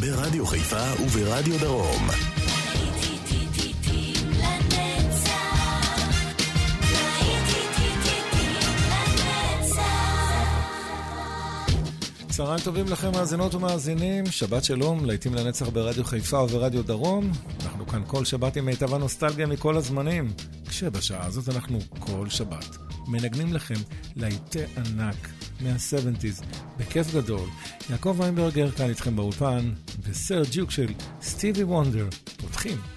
ברדיו חיפה וברדיו דרום. צהריים טובים לכם, מאזינות ומאזינים. שבת שלום, להיטים לנצח ברדיו חיפה וברדיו דרום. אנחנו כאן כל שבת עם מיטב הנוסטלגיה מכל הזמנים. כשבשעה הזאת אנחנו כל שבת מנגנים לכם להיטי ענק. מה-70's, בכיף גדול. יעקב ויינברגר כאן איתכם באולפן, בסר ג'וק של סטיבי וונדר. פותחים.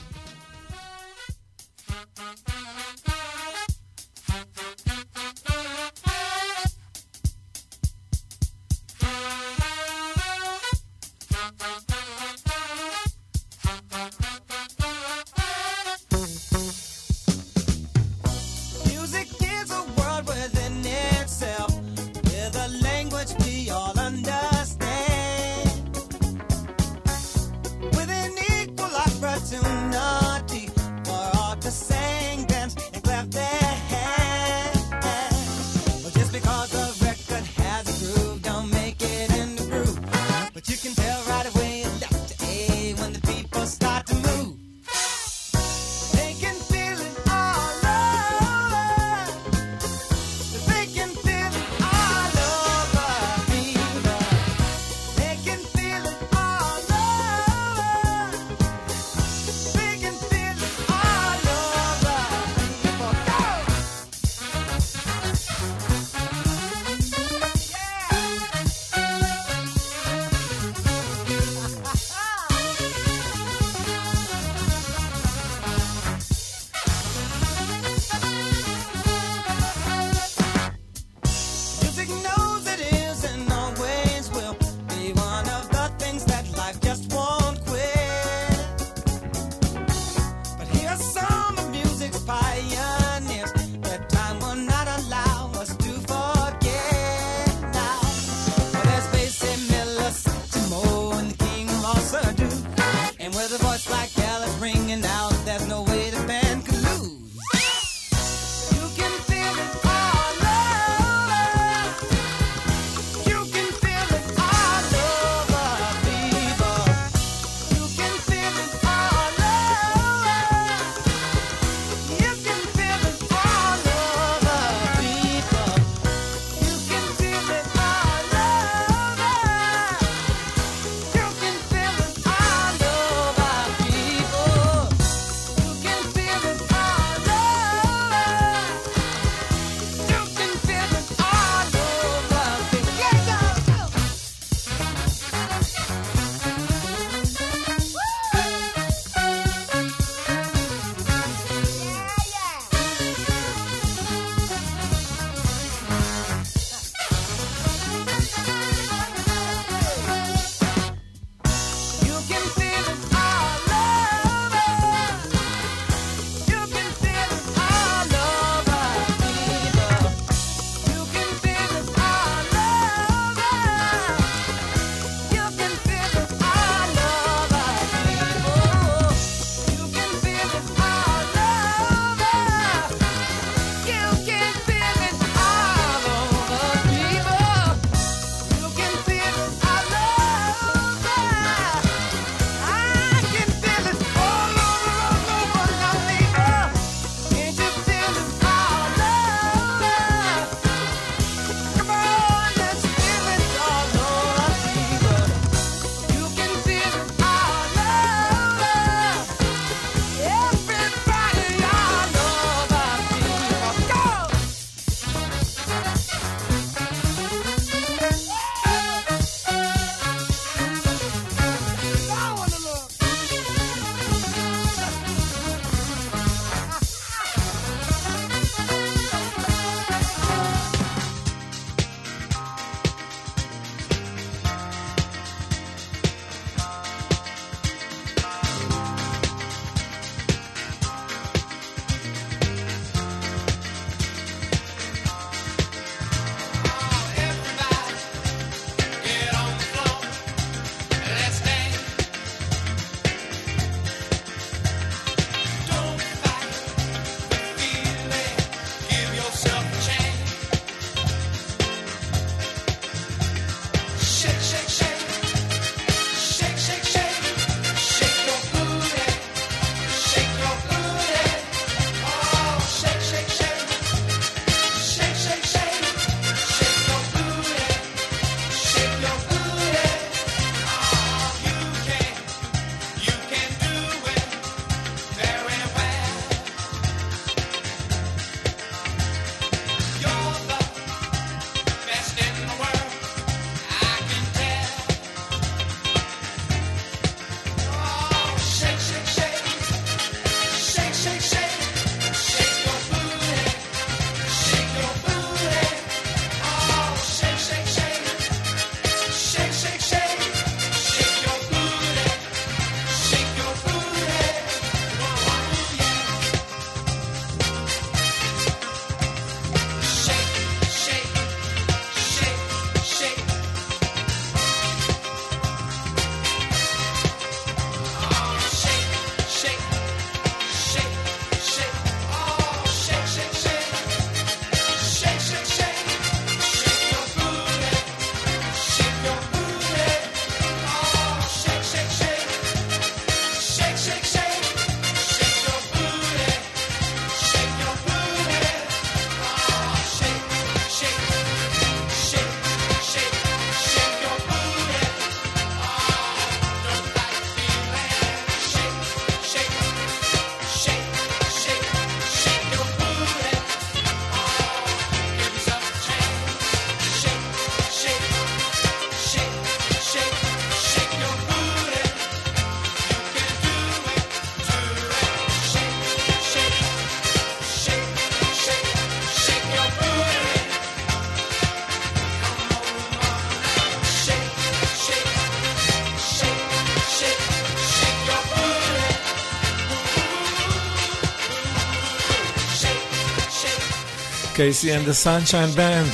קייסי and the Sunshine Band,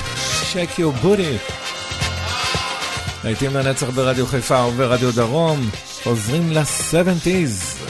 shake your booty. להיטים לנצח ברדיו חיפה וברדיו דרום, חוזרים ל-70's.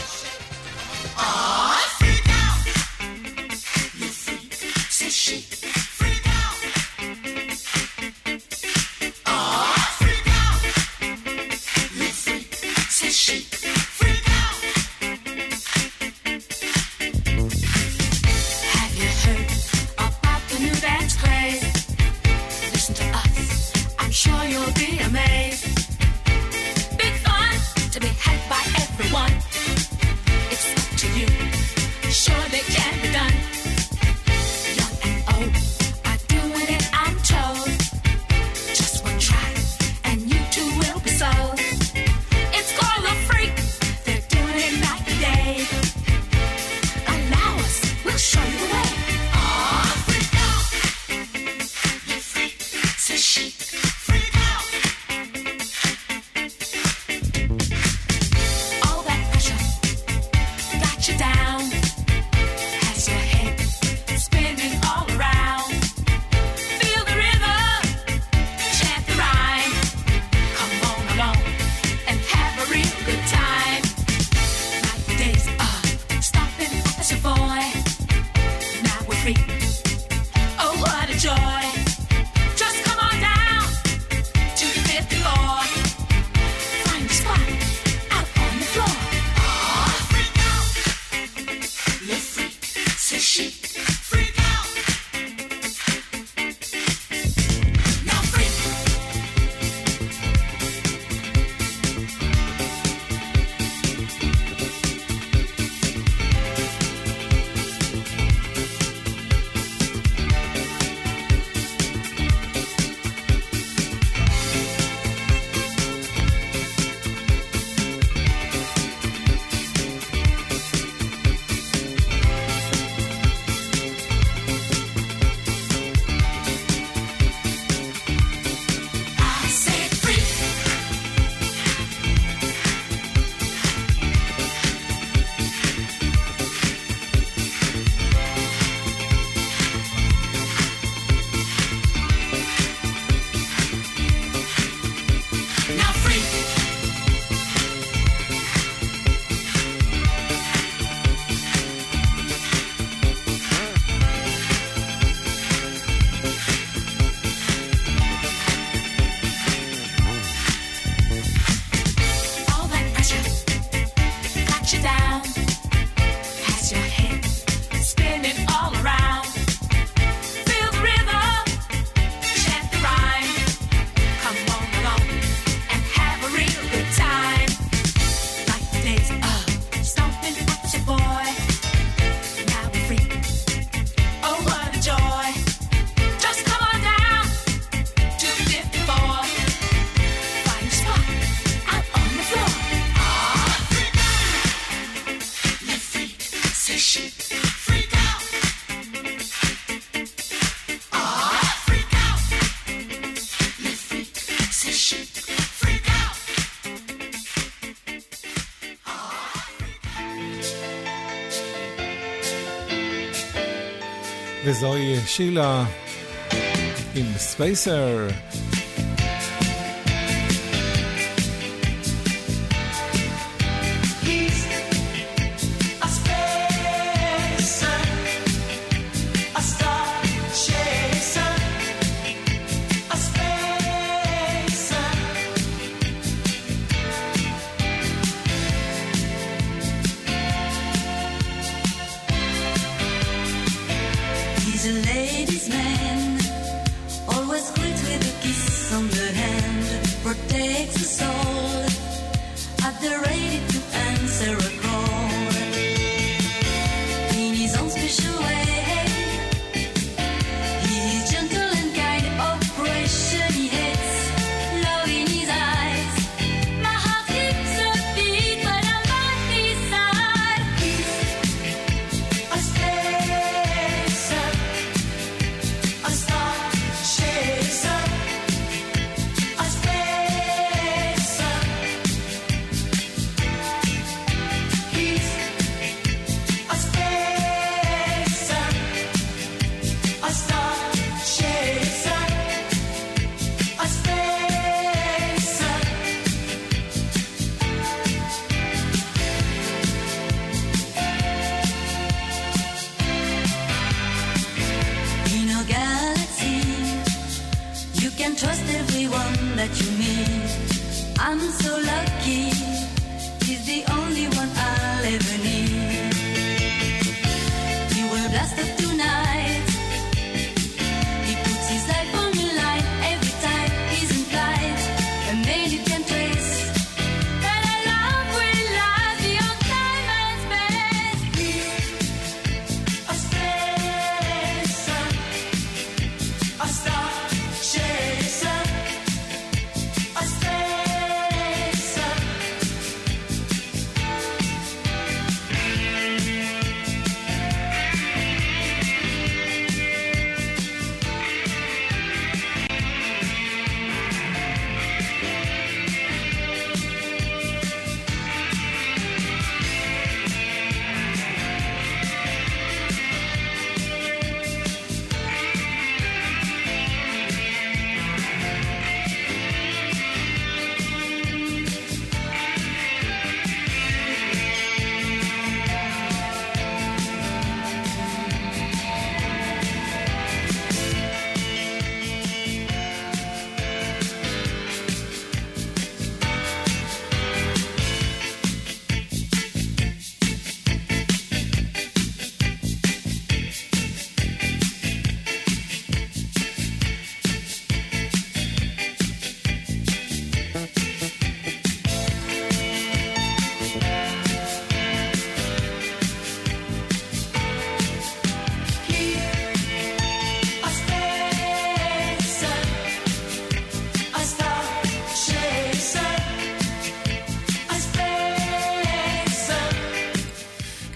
וזוהי שילה עם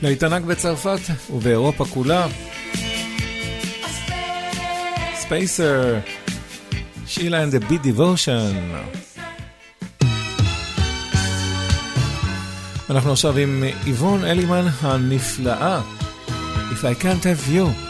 להתענק בצרפת ובאירופה כולה. ספייסר, שילה and the Bee Devotion. אנחנו עכשיו עם איבון אלימן הנפלאה, If I can't have you.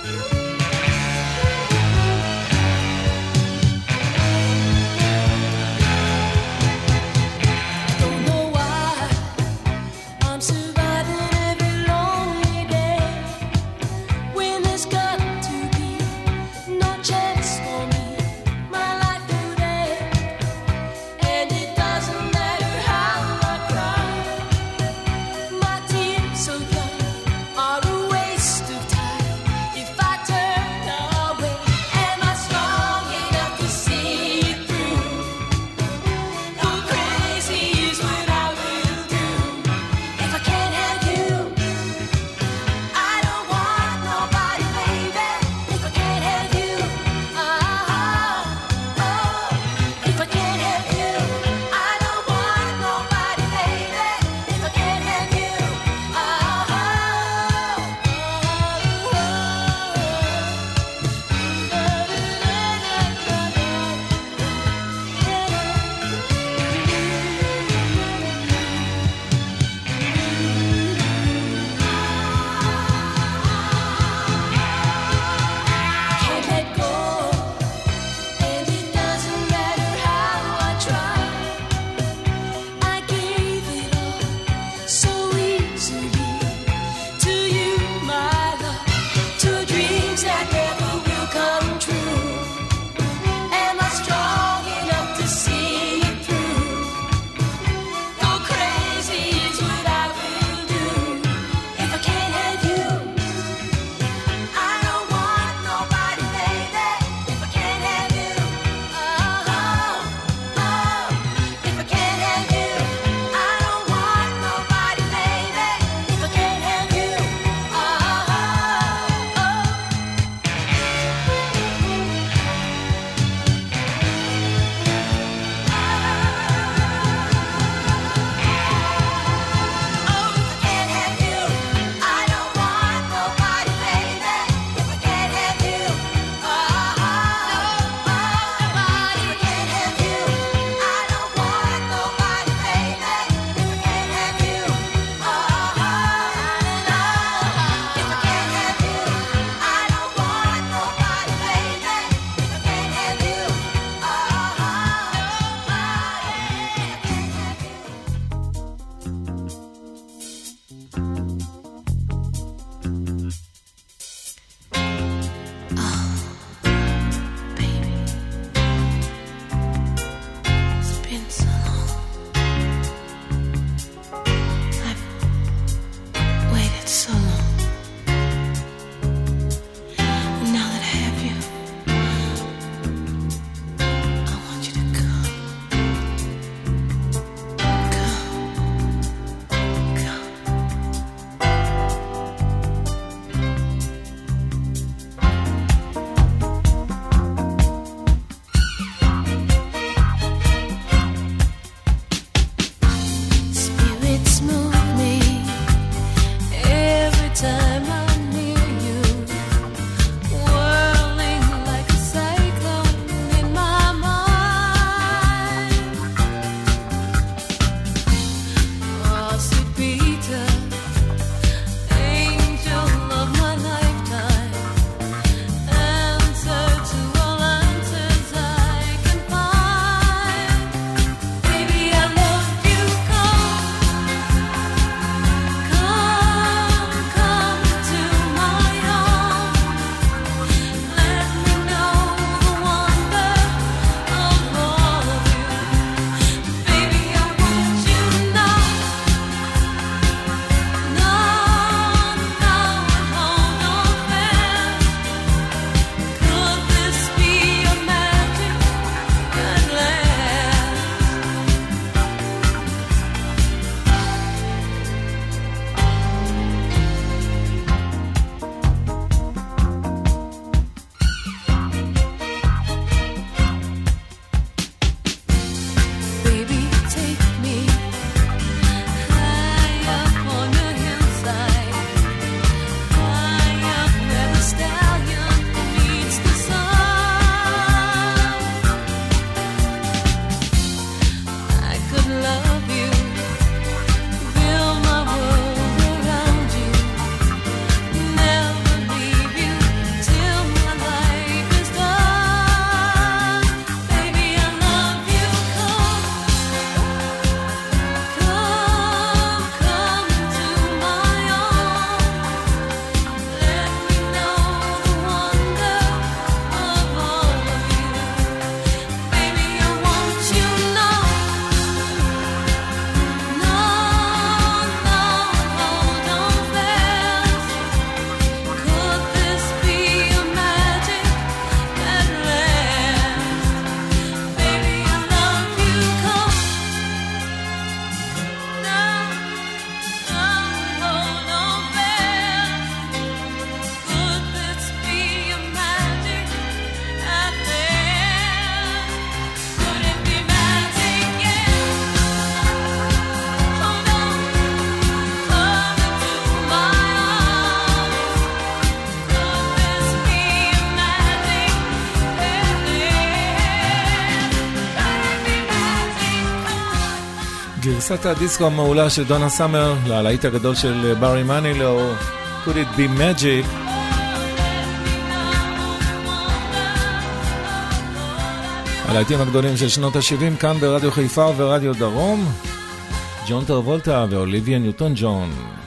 גרסת הדיסקו המעולה של דונה סאמר ללהיט הגדול של ברי מנילו, could it be magic? הלהיטים הגדולים של שנות ה-70 כאן ברדיו חיפה וברדיו דרום, ג'ון טרבולטה ואוליביה ניוטון ג'ון.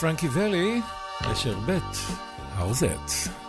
ומפרנקי ואלי, נשר ב', How's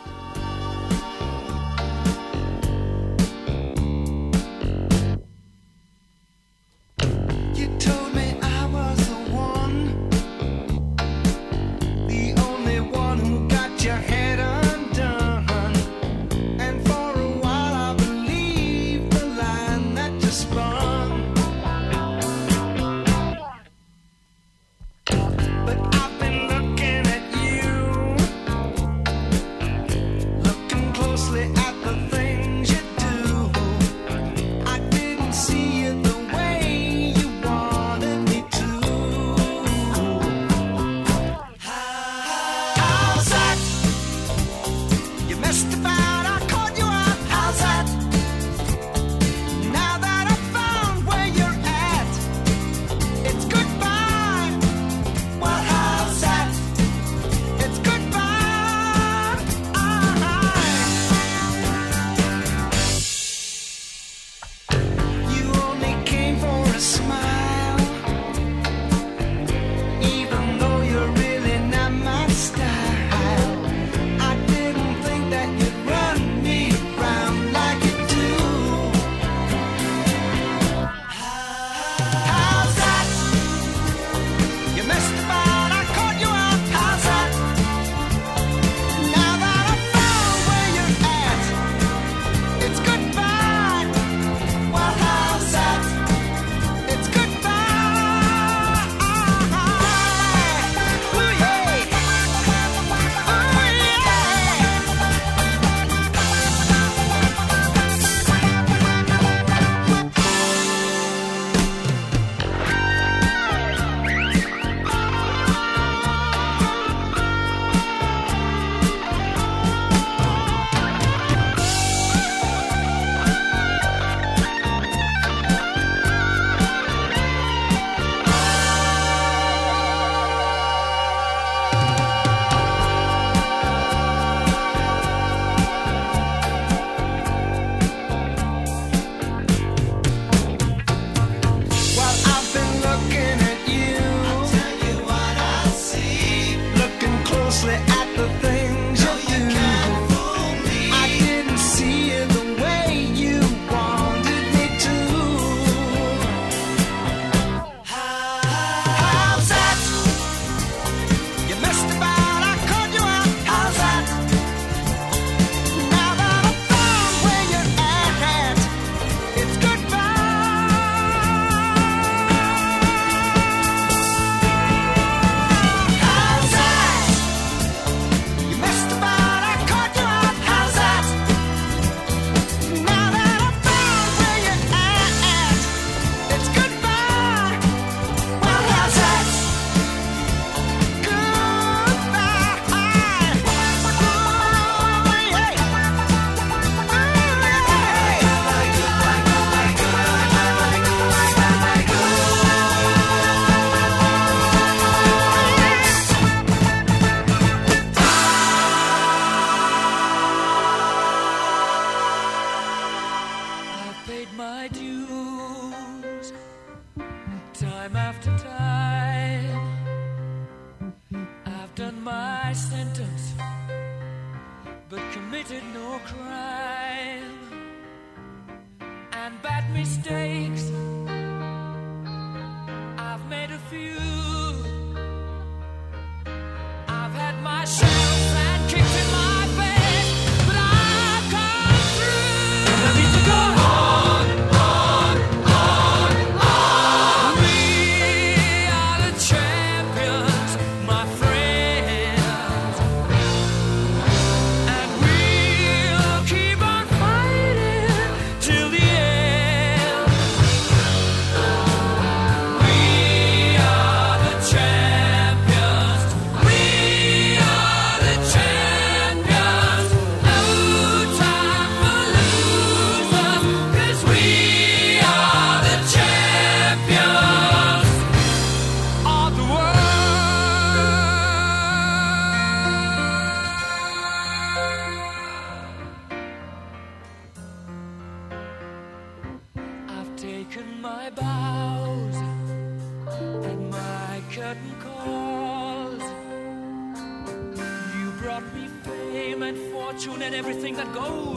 dreams that go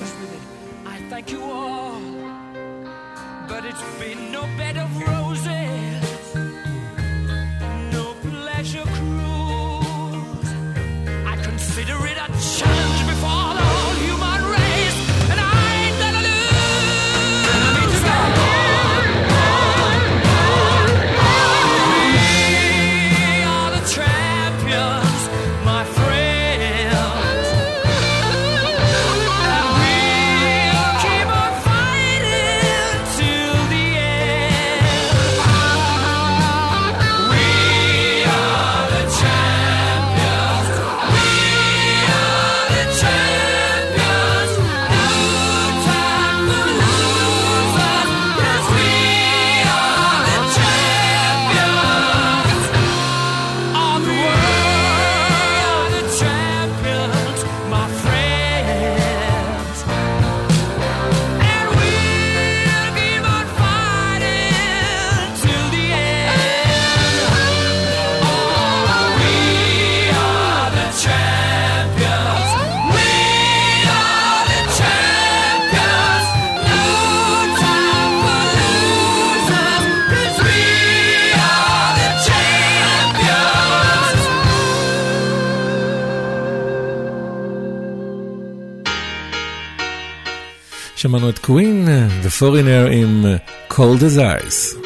שמענו את קווין, The Foreigner עם Cold as Ice.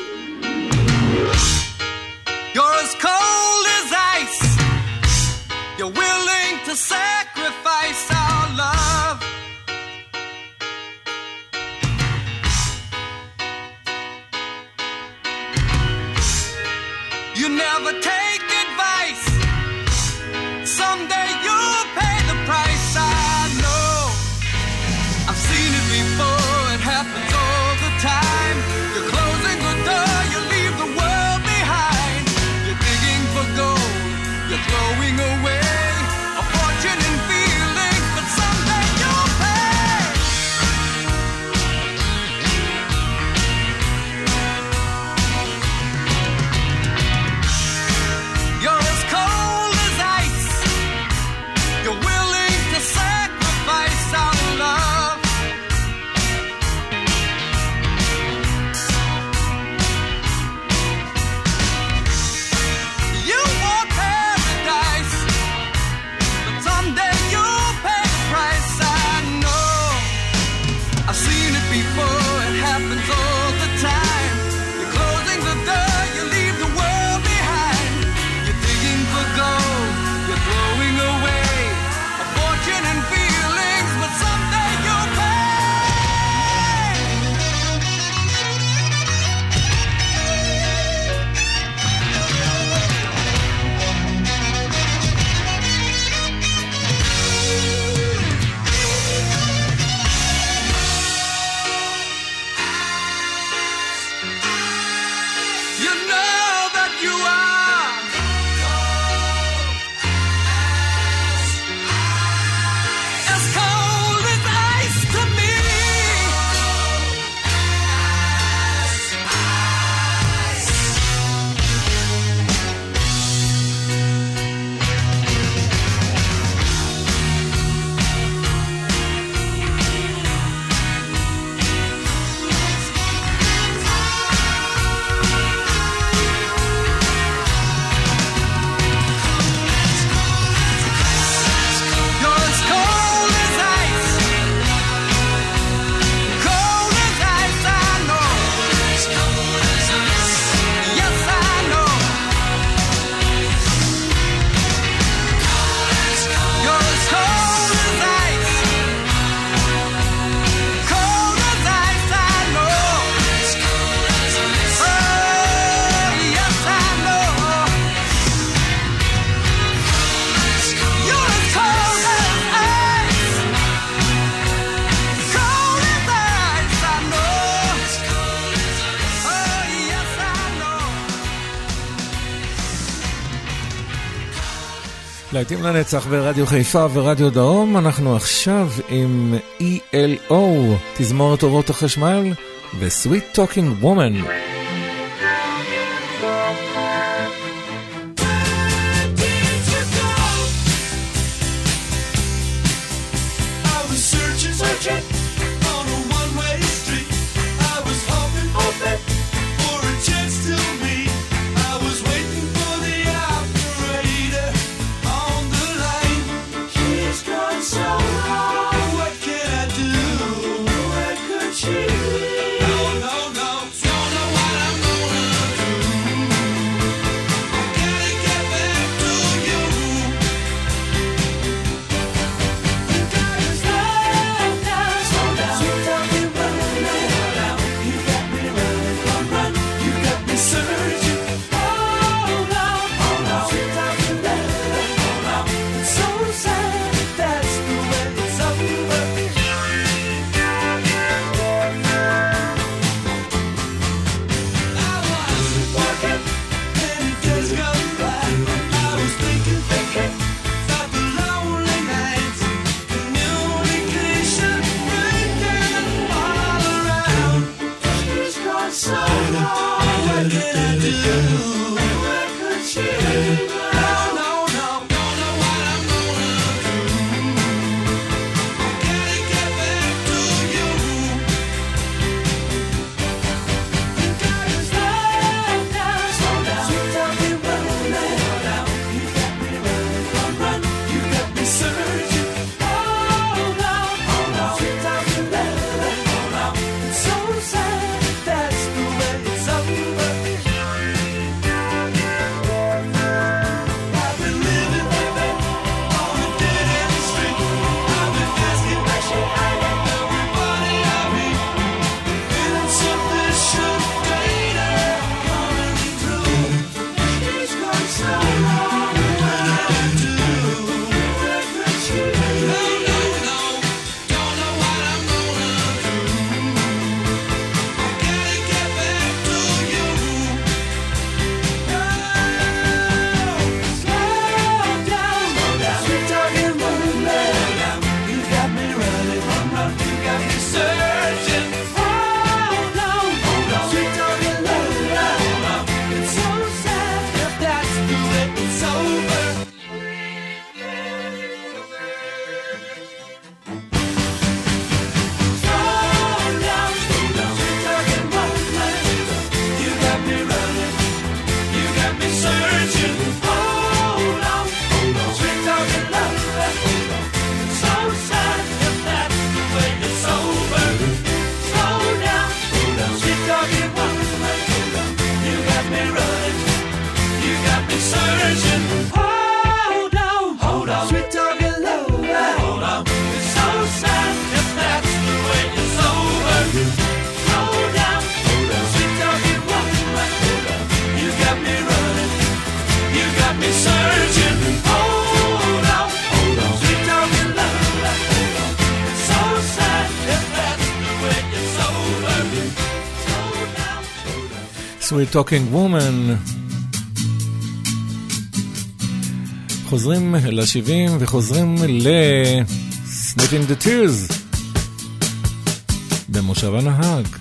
להיטים לנצח ברדיו חיפה ורדיו דרום, אנחנו עכשיו עם ELO, תזמורת אורות החשמל, ו-Sweet Talking Woman. Sweet Talking Woman. חוזרים ל-70 וחוזרים ל-Sniffing the Tears במושב הנהג.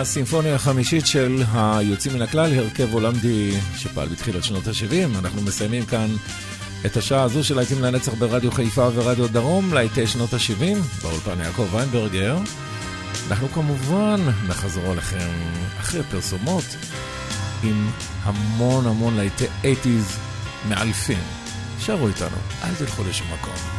הסימפוניה החמישית של היוצאים מן הכלל, הרכב הולנדי שפעל בתחילת שנות ה-70. אנחנו מסיימים כאן את השעה הזו של להיטים לנצח ברדיו חיפה ורדיו דרום, להיטי שנות ה-70, באולפן יעקב ויינברגר. אנחנו כמובן נחזור עליכם אחרי פרסומות עם המון המון להיטי 80's מאלפים. שערו איתנו, אל תלכו לשום מקום.